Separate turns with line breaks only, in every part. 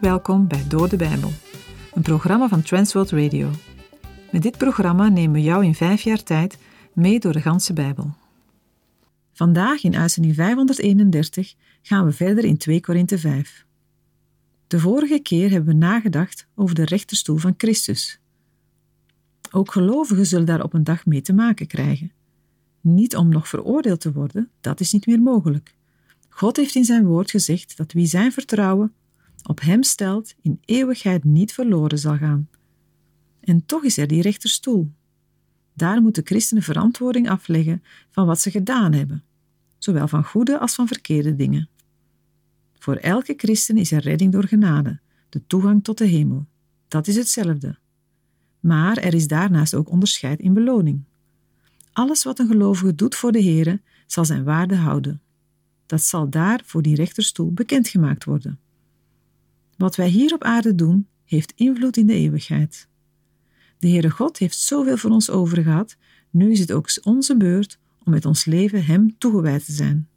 Welkom bij Door de Bijbel, een programma van Transworld Radio. Met dit programma nemen we jou in vijf jaar tijd mee door de ganse Bijbel. Vandaag in uitzending 531 gaan we verder in 2 Korinthe 5. De vorige keer hebben we nagedacht over de rechterstoel van Christus. Ook gelovigen zullen daar op een dag mee te maken krijgen. Niet om nog veroordeeld te worden, dat is niet meer mogelijk. God heeft in zijn woord gezegd dat wie zijn vertrouwen op hem stelt, in eeuwigheid niet verloren zal gaan. En toch is er die rechterstoel. Daar moeten christenen verantwoording afleggen van wat ze gedaan hebben, zowel van goede als van verkeerde dingen. Voor elke christen is er redding door genade, de toegang tot de hemel. Dat is hetzelfde. Maar er is daarnaast ook onderscheid in beloning. Alles wat een gelovige doet voor de Heere, zal zijn waarde houden. Dat zal daar voor die rechterstoel bekendgemaakt worden. Wat wij hier op aarde doen, heeft invloed in de eeuwigheid. De Heere God heeft zoveel voor ons overgehad, nu is het ook onze beurt om met ons leven Hem toegewijd te zijn.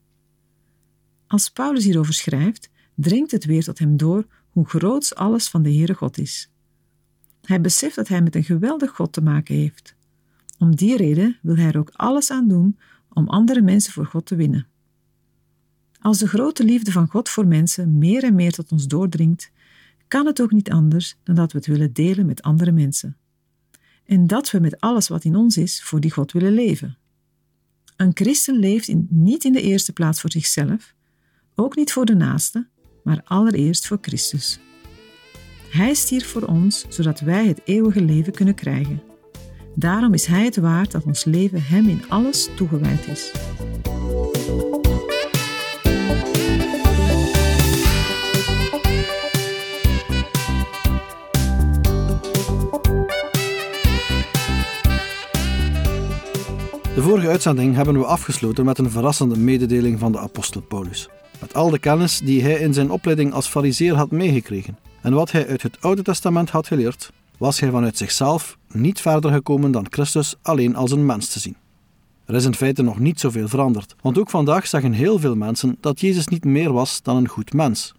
Als Paulus hierover schrijft, dringt het weer tot hem door hoe groot alles van de Heere God is. Hij beseft dat hij met een geweldig God te maken heeft. Om die reden wil hij er ook alles aan doen om andere mensen voor God te winnen. Als de grote liefde van God voor mensen meer en meer tot ons doordringt, kan het ook niet anders dan dat we het willen delen met andere mensen. En dat we met alles wat in ons is voor die God willen leven. Een christen leeft niet in de eerste plaats voor zichzelf, ook niet voor de naaste, maar allereerst voor Christus. Hij stierf voor ons, zodat wij het eeuwige leven kunnen krijgen. Daarom is Hij het waard dat ons leven Hem in alles toegewijd is.
De vorige uitzending hebben we afgesloten met een verrassende mededeling van de apostel Paulus. Met al de kennis die hij in zijn opleiding als fariseer had meegekregen en wat hij uit het Oude Testament had geleerd, was hij vanuit zichzelf niet verder gekomen dan Christus alleen als een mens te zien. Er is in feite nog niet zoveel veranderd, want ook vandaag zeggen heel veel mensen dat Jezus niet meer was dan een goed mens.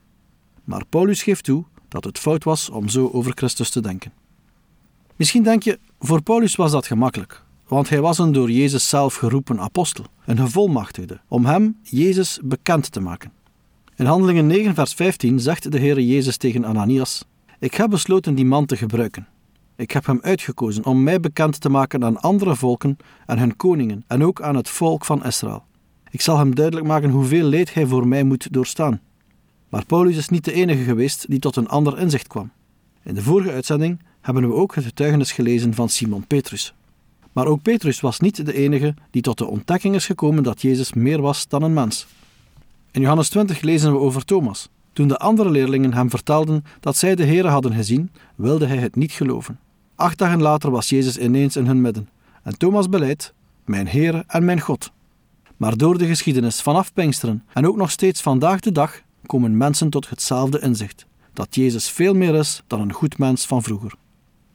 Maar Paulus geeft toe dat het fout was om zo over Christus te denken. Misschien denk je, voor Paulus was dat gemakkelijk, want hij was een door Jezus zelf geroepen apostel, een gevolmachtigde, om hem, Jezus, bekend te maken. In Handelingen 9, vers 15 zegt de Heer Jezus tegen Ananias: Ik heb besloten die man te gebruiken. Ik heb hem uitgekozen om mij bekend te maken aan andere volken en hun koningen en ook aan het volk van Israël. Ik zal hem duidelijk maken hoeveel leed hij voor mij moet doorstaan. Maar Paulus is niet de enige geweest die tot een ander inzicht kwam. In de vorige uitzending hebben we ook het getuigenis gelezen van Simon Petrus. Maar ook Petrus was niet de enige die tot de ontdekking is gekomen dat Jezus meer was dan een mens. In Johannes 20 lezen we over Thomas. Toen de andere leerlingen hem vertelden dat zij de Heer hadden gezien, wilde hij het niet geloven. Acht dagen later was Jezus ineens in hun midden. En Thomas beleidt: Mijn Heer en mijn God. Maar door de geschiedenis vanaf Pinksteren en ook nog steeds vandaag de dag komen mensen tot hetzelfde inzicht: dat Jezus veel meer is dan een goed mens van vroeger.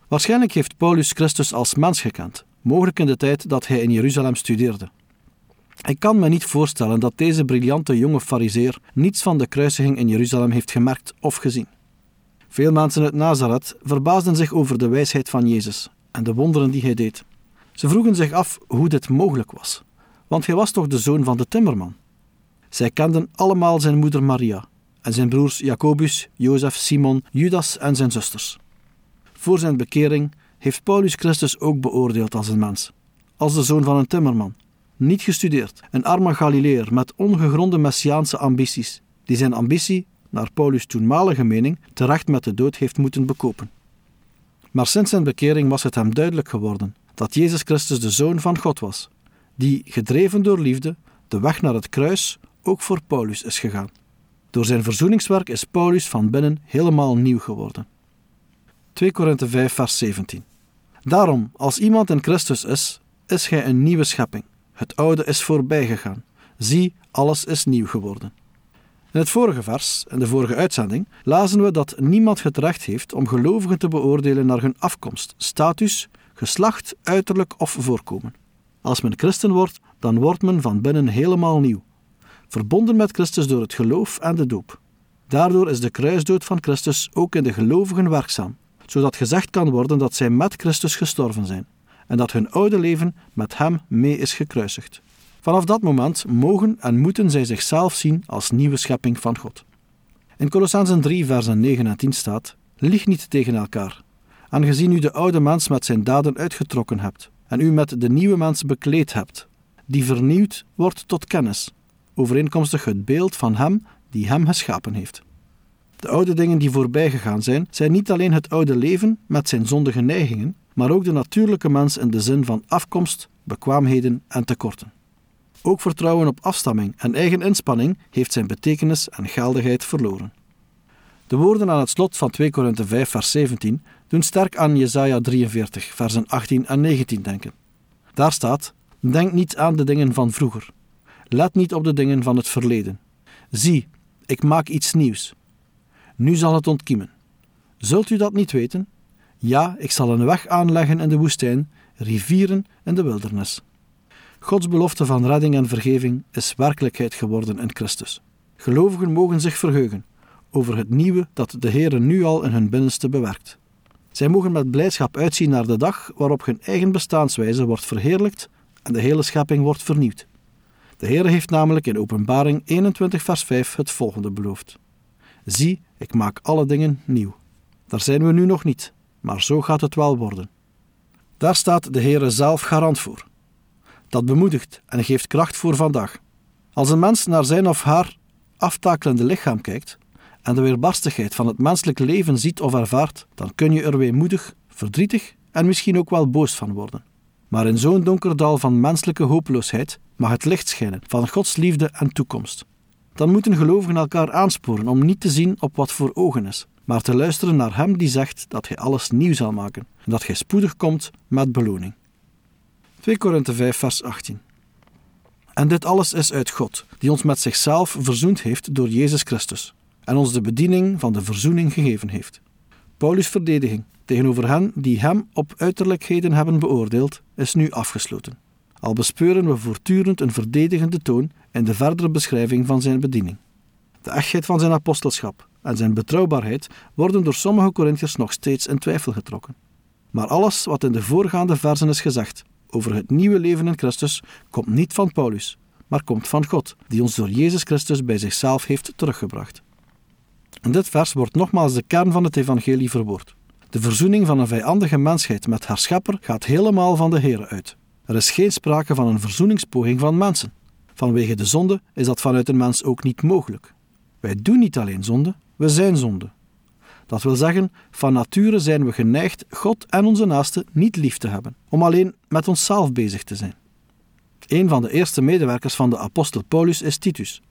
Waarschijnlijk heeft Paulus Christus als mens gekend, mogelijk in de tijd dat hij in Jeruzalem studeerde. Ik kan me niet voorstellen dat deze briljante jonge fariseer niets van de kruisiging in Jeruzalem heeft gemerkt of gezien. Veel mensen uit Nazareth verbaasden zich over de wijsheid van Jezus en de wonderen die hij deed. Ze vroegen zich af hoe dit mogelijk was, want hij was toch de zoon van de timmerman. Zij kenden allemaal zijn moeder Maria en zijn broers Jacobus, Jozef, Simon, Judas en zijn zusters. Voor zijn bekering heeft Paulus Christus ook beoordeeld als een mens, als de zoon van een timmerman, niet gestudeerd, een arme Galileer met ongegronde messiaanse ambities, die zijn ambitie, naar Paulus' toenmalige mening, terecht met de dood heeft moeten bekopen. Maar sinds zijn bekering was het hem duidelijk geworden dat Jezus Christus de Zoon van God was, die, gedreven door liefde, de weg naar het kruis ook voor Paulus is gegaan. Door zijn verzoeningswerk is Paulus van binnen helemaal nieuw geworden. 2 Korinthe 5, vers 17. Daarom, als iemand in Christus is, is hij een nieuwe schepping. Het oude is voorbij gegaan. Zie, alles is nieuw geworden. In het vorige vers, in de vorige uitzending, lazen we dat niemand het recht heeft om gelovigen te beoordelen naar hun afkomst, status, geslacht, uiterlijk of voorkomen. Als men christen wordt, dan wordt men van binnen helemaal nieuw, verbonden met Christus door het geloof en de doop. Daardoor is de kruisdood van Christus ook in de gelovigen werkzaam, zodat gezegd kan worden dat zij met Christus gestorven zijn en dat hun oude leven met Hem mee is gekruisigd. Vanaf dat moment mogen en moeten zij zichzelf zien als nieuwe schepping van God. In Colossensen 3, versen 9 en 10 staat: Lieg niet tegen elkaar, aangezien u de oude mens met zijn daden uitgetrokken hebt en u met de nieuwe mens bekleed hebt, die vernieuwd wordt tot kennis, overeenkomstig het beeld van Hem die Hem geschapen heeft. De oude dingen die voorbij gegaan zijn, zijn niet alleen het oude leven met zijn zondige neigingen, maar ook de natuurlijke mens in de zin van afkomst, bekwaamheden en tekorten. Ook vertrouwen op afstamming en eigen inspanning heeft zijn betekenis en geldigheid verloren. De woorden aan het slot van 2 Korinthe 5 vers 17 doen sterk aan Jesaja 43 versen 18 en 19 denken. Daar staat: Denk niet aan de dingen van vroeger. Let niet op de dingen van het verleden. Zie, ik maak iets nieuws. Nu zal het ontkiemen. Zult u dat niet weten? Ja, ik zal een weg aanleggen in de woestijn, rivieren in de wildernis. Gods belofte van redding en vergeving is werkelijkheid geworden in Christus. Gelovigen mogen zich verheugen over het nieuwe dat de Heer nu al in hun binnenste bewerkt. Zij mogen met blijdschap uitzien naar de dag waarop hun eigen bestaanswijze wordt verheerlijkt en de hele schepping wordt vernieuwd. De Heer heeft namelijk in Openbaring 21 vers 5 het volgende beloofd. Zie, ik maak alle dingen nieuw. Daar zijn we nu nog niet, maar zo gaat het wel worden. Daar staat de Heere zelf garant voor. Dat bemoedigt en geeft kracht voor vandaag. Als een mens naar zijn of haar aftakelende lichaam kijkt en de weerbarstigheid van het menselijke leven ziet of ervaart, dan kun je er weemoedig, verdrietig en misschien ook wel boos van worden. Maar in zo'n donker dal van menselijke hopeloosheid mag het licht schijnen van Gods liefde en toekomst. Dan moeten gelovigen elkaar aansporen om niet te zien op wat voor ogen is, maar te luisteren naar Hem die zegt dat Hij alles nieuw zal maken en dat Hij spoedig komt met beloning. 2 Korinthe 5, vers 18. En dit alles is uit God, die ons met zichzelf verzoend heeft door Jezus Christus en ons de bediening van de verzoening gegeven heeft. Paulus' verdediging tegenover hen die hem op uiterlijkheden hebben beoordeeld, is nu afgesloten. Al bespeuren we voortdurend een verdedigende toon in de verdere beschrijving van zijn bediening. De echtheid van zijn apostelschap en zijn betrouwbaarheid worden door sommige Corinthiërs nog steeds in twijfel getrokken. Maar alles wat in de voorgaande versen is gezegd over het nieuwe leven in Christus komt niet van Paulus, maar komt van God, die ons door Jezus Christus bij zichzelf heeft teruggebracht. In dit vers wordt nogmaals de kern van het evangelie verwoord. De verzoening van een vijandige mensheid met haar schepper gaat helemaal van de Heer uit. Er is geen sprake van een verzoeningspoging van mensen. Vanwege de zonde is dat vanuit een mens ook niet mogelijk. Wij doen niet alleen zonde, we zijn zonde. Dat wil zeggen, van nature zijn we geneigd God en onze naaste niet lief te hebben, om alleen met onszelf bezig te zijn. Een van de eerste medewerkers van de apostel Paulus is Titus.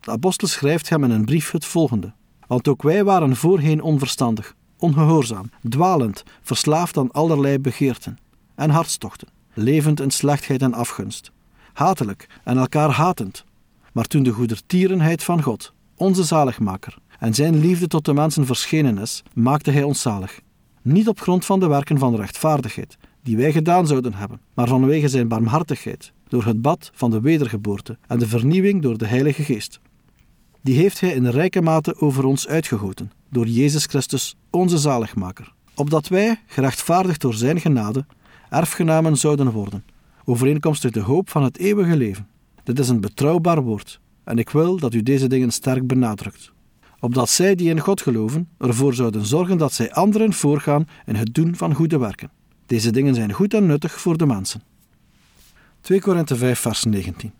De apostel schrijft hem in een brief het volgende: Want ook wij waren voorheen onverstandig, ongehoorzaam, dwalend, verslaafd aan allerlei begeerten en hartstochten, levend in slechtheid en afgunst, hatelijk en elkaar hatend. Maar toen de goedertierenheid van God, onze zaligmaker, en zijn liefde tot de mensen verschenen is, maakte hij ons zalig. Niet op grond van de werken van rechtvaardigheid, die wij gedaan zouden hebben, maar vanwege zijn barmhartigheid, door het bad van de wedergeboorte en de vernieuwing door de Heilige Geest. Die heeft hij in rijke mate over ons uitgegoten, door Jezus Christus, onze zaligmaker, opdat wij, gerechtvaardigd door zijn genade, erfgenamen zouden worden, overeenkomstig de hoop van het eeuwige leven. Dit is een betrouwbaar woord, en ik wil dat u deze dingen sterk benadrukt opdat zij die in God geloven ervoor zouden zorgen dat zij anderen voorgaan in het doen van goede werken. Deze dingen zijn goed en nuttig voor de mensen. 2 Korinthe 5 vers 19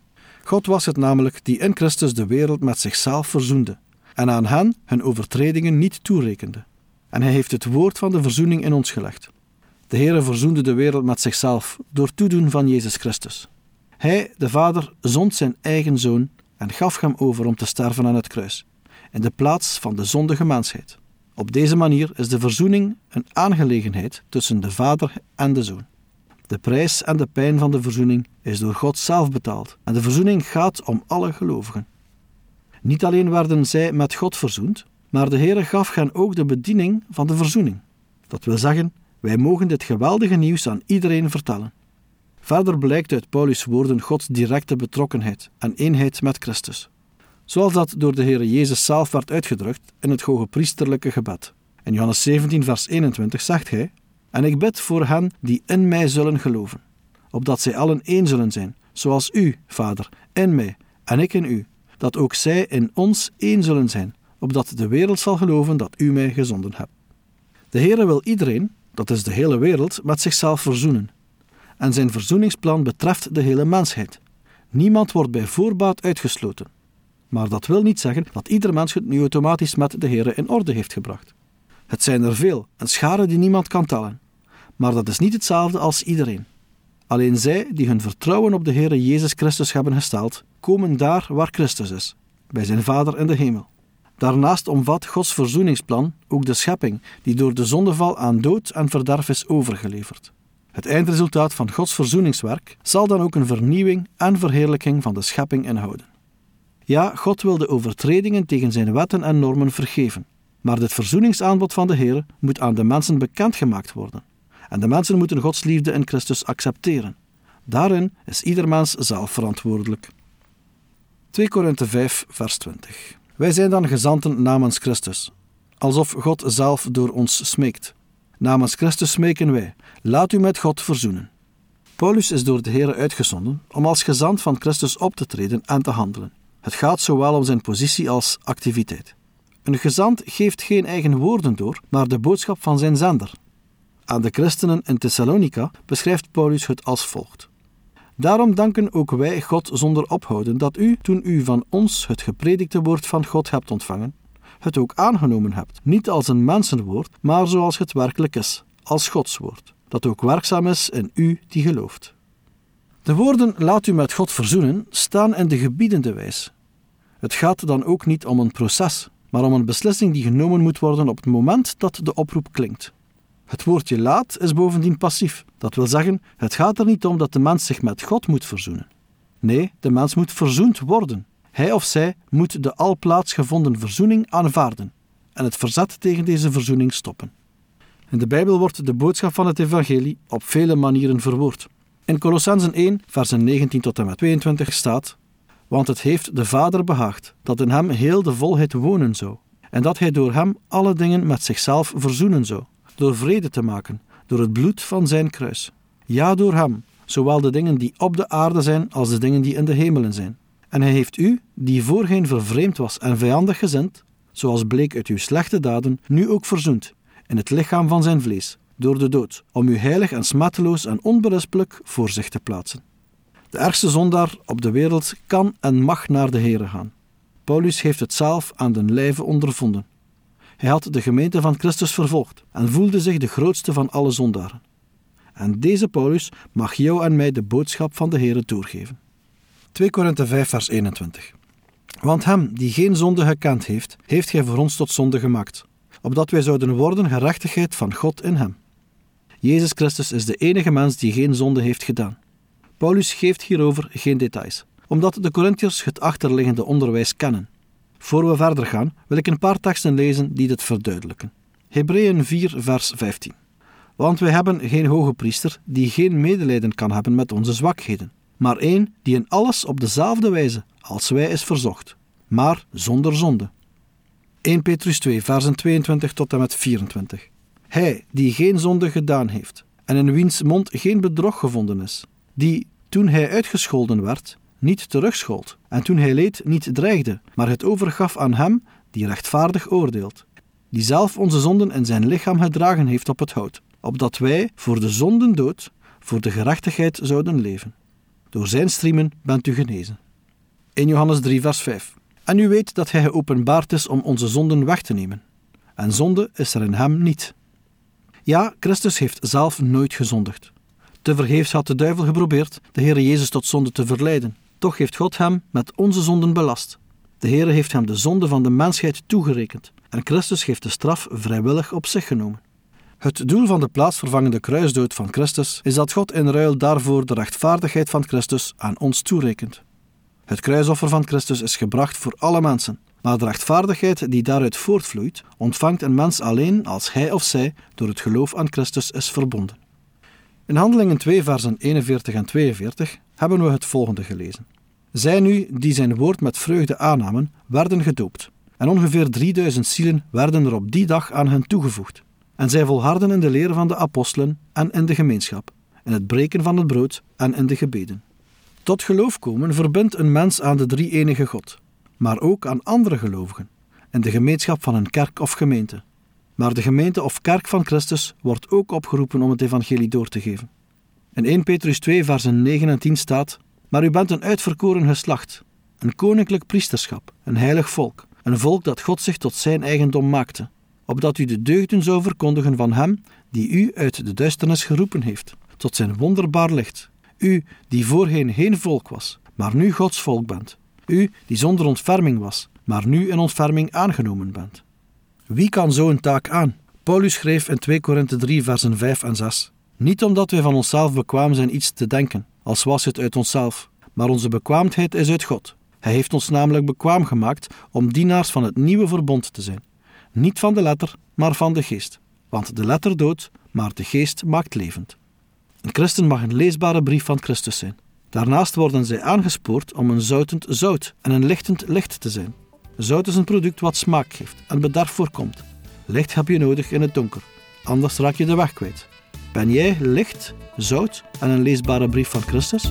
God was het namelijk die in Christus de wereld met zichzelf verzoende en aan hen hun overtredingen niet toerekende. En hij heeft het woord van de verzoening in ons gelegd. De Heere verzoende de wereld met zichzelf door toedoen van Jezus Christus. Hij, de Vader, zond zijn eigen zoon en gaf hem over om te sterven aan het kruis in de plaats van de zondige mensheid. Op deze manier is de verzoening een aangelegenheid tussen de Vader en de Zoon. De prijs en de pijn van de verzoening is door God zelf betaald en de verzoening gaat om alle gelovigen. Niet alleen werden zij met God verzoend, maar de Heere gaf hen ook de bediening van de verzoening. Dat wil zeggen, wij mogen dit geweldige nieuws aan iedereen vertellen. Verder blijkt uit Paulus' woorden Gods directe betrokkenheid en eenheid met Christus. zoals dat door de Heer Jezus zelf werd uitgedrukt in het hoge priesterlijke gebed. In Johannes 17, vers 21 zegt hij: En ik bid voor hen die in mij zullen geloven, opdat zij allen één zullen zijn, zoals u, Vader, in mij en ik in u, dat ook zij in ons één zullen zijn, opdat de wereld zal geloven dat u mij gezonden hebt. De Heere wil iedereen, dat is de hele wereld, met zichzelf verzoenen. En zijn verzoeningsplan betreft de hele mensheid. Niemand wordt bij voorbaat uitgesloten. Maar dat wil niet zeggen dat ieder mens het nu automatisch met de Heere in orde heeft gebracht. Het zijn er veel, een schare die niemand kan tellen. Maar dat is niet hetzelfde als iedereen. Alleen zij die hun vertrouwen op de Heere Jezus Christus hebben gesteld, komen daar waar Christus is, bij zijn Vader in de hemel. Daarnaast omvat Gods verzoeningsplan ook de schepping, die door de zondeval aan dood en verderf is overgeleverd. Het eindresultaat van Gods verzoeningswerk zal dan ook een vernieuwing en verheerlijking van de schepping inhouden. Ja, God wil de overtredingen tegen zijn wetten en normen vergeven, maar dit verzoeningsaanbod van de Heer moet aan de mensen bekendgemaakt worden. En de mensen moeten Gods liefde in Christus accepteren. Daarin is ieder mens zelf verantwoordelijk. 2 Korinthe 5, vers 20. Wij zijn dan gezanten namens Christus, alsof God zelf door ons smeekt. Namens Christus smeken wij, laat u met God verzoenen. Paulus is door de Heer uitgezonden om als gezant van Christus op te treden en te handelen. Het gaat zowel om zijn positie als activiteit. Een gezant geeft geen eigen woorden door, maar de boodschap van zijn zender. Aan de christenen in Thessalonica beschrijft Paulus het als volgt. Daarom danken ook wij God zonder ophouden dat u, toen u van ons het gepredikte woord van God hebt ontvangen, het ook aangenomen hebt, niet als een mensenwoord, maar zoals het werkelijk is, als Gods woord, dat ook werkzaam is in u die gelooft. De woorden laat u met God verzoenen staan in de gebiedende wijs. Het gaat dan ook niet om een proces, maar om een beslissing die genomen moet worden op het moment dat de oproep klinkt. Het woordje laat is bovendien passief. Dat wil zeggen, het gaat er niet om dat de mens zich met God moet verzoenen. Nee, de mens moet verzoend worden. Hij of zij moet de al plaatsgevonden verzoening aanvaarden en het verzet tegen deze verzoening stoppen. In de Bijbel wordt de boodschap van het evangelie op vele manieren verwoord. In Colossensen 1, versen 19 tot en met 22 staat: Want het heeft de Vader behaagd dat in hem heel de volheid wonen zou, en dat hij door hem alle dingen met zichzelf verzoenen zou door vrede te maken, door het bloed van zijn kruis. Ja, door hem, zowel de dingen die op de aarde zijn als de dingen die in de hemelen zijn. En hij heeft u, die voorheen vervreemd was en vijandig gezind, zoals bleek uit uw slechte daden, nu ook verzoend, in het lichaam van zijn vlees, door de dood, om u heilig en smetteloos en onberispelijk voor zich te plaatsen. De ergste zondaar op de wereld kan en mag naar de Here gaan. Paulus heeft het zelf aan den lijve ondervonden. Hij had de gemeente van Christus vervolgd en voelde zich de grootste van alle zondaren. En deze Paulus mag jou en mij de boodschap van de Heer doorgeven. 2 Korinthe 5 vers 21 Want hem die geen zonde gekend heeft, heeft gij voor ons tot zonde gemaakt, opdat wij zouden worden gerechtigheid van God in hem. Jezus Christus is de enige mens die geen zonde heeft gedaan. Paulus geeft hierover geen details, omdat de Corinthiërs het achterliggende onderwijs kennen. Voor we verder gaan, wil ik een paar teksten lezen die dit verduidelijken. Hebreeën 4, vers 15. Want wij hebben geen hoge priester die geen medelijden kan hebben met onze zwakheden, maar één die in alles op dezelfde wijze als wij is verzocht, maar zonder zonde. 1 Petrus 2, versen 22 tot en met 24. Hij die geen zonde gedaan heeft, en in wiens mond geen bedrog gevonden is, die, toen hij uitgescholden werd, niet terugschold, en toen hij leed niet dreigde, maar het overgaf aan hem die rechtvaardig oordeelt, die zelf onze zonden in zijn lichaam gedragen heeft op het hout, opdat wij voor de zonden dood, voor de gerechtigheid zouden leven. Door zijn striemen bent u genezen. In Johannes 3, vers 5. En u weet dat hij geopenbaard is om onze zonden weg te nemen. En zonde is er in hem niet. Ja, Christus heeft zelf nooit gezondigd. Te vergeefs had de duivel geprobeerd de Heer Jezus tot zonde te verleiden. Toch heeft God hem met onze zonden belast. De Heer heeft hem de zonde van de mensheid toegerekend en Christus heeft de straf vrijwillig op zich genomen. Het doel van de plaatsvervangende kruisdood van Christus is dat God in ruil daarvoor de rechtvaardigheid van Christus aan ons toerekent. Het kruisoffer van Christus is gebracht voor alle mensen, maar de rechtvaardigheid die daaruit voortvloeit, ontvangt een mens alleen als hij of zij door het geloof aan Christus is verbonden. In Handelingen 2, versen 41 en 42 hebben we het volgende gelezen. Zij nu, die zijn woord met vreugde aannamen, werden gedoopt. En ongeveer 3000 zielen werden er op die dag aan hen toegevoegd. En zij volharden in de leer van de apostelen en in de gemeenschap, in het breken van het brood en in de gebeden. Tot geloof komen verbindt een mens aan de drie enige God, maar ook aan andere gelovigen, in de gemeenschap van een kerk of gemeente. Maar de gemeente of kerk van Christus wordt ook opgeroepen om het evangelie door te geven. In 1 Petrus 2, versen 9 en 10 staat: Maar u bent een uitverkoren geslacht, een koninklijk priesterschap, een heilig volk, een volk dat God zich tot zijn eigendom maakte, opdat u de deugden zou verkondigen van Hem die u uit de duisternis geroepen heeft, tot zijn wonderbaar licht. U die voorheen geen volk was, maar nu Gods volk bent. U die zonder ontferming was, maar nu in ontferming aangenomen bent. Wie kan zo'n taak aan? Paulus schreef in 2 Korinthe 3, versen 5 en 6. Niet omdat wij van onszelf bekwaam zijn iets te denken, als was het uit onszelf, maar onze bekwaamheid is uit God. Hij heeft ons namelijk bekwaam gemaakt om dienaars van het nieuwe verbond te zijn. Niet van de letter, maar van de geest. Want de letter doodt, maar de geest maakt levend. Een christen mag een leesbare brief van Christus zijn. Daarnaast worden zij aangespoord om een zoutend zout en een lichtend licht te zijn. Zout is een product wat smaak geeft en bederf voorkomt. Licht heb je nodig in het donker, anders raak je de weg kwijt. Ben jij licht, zout en een leesbare brief van Christus?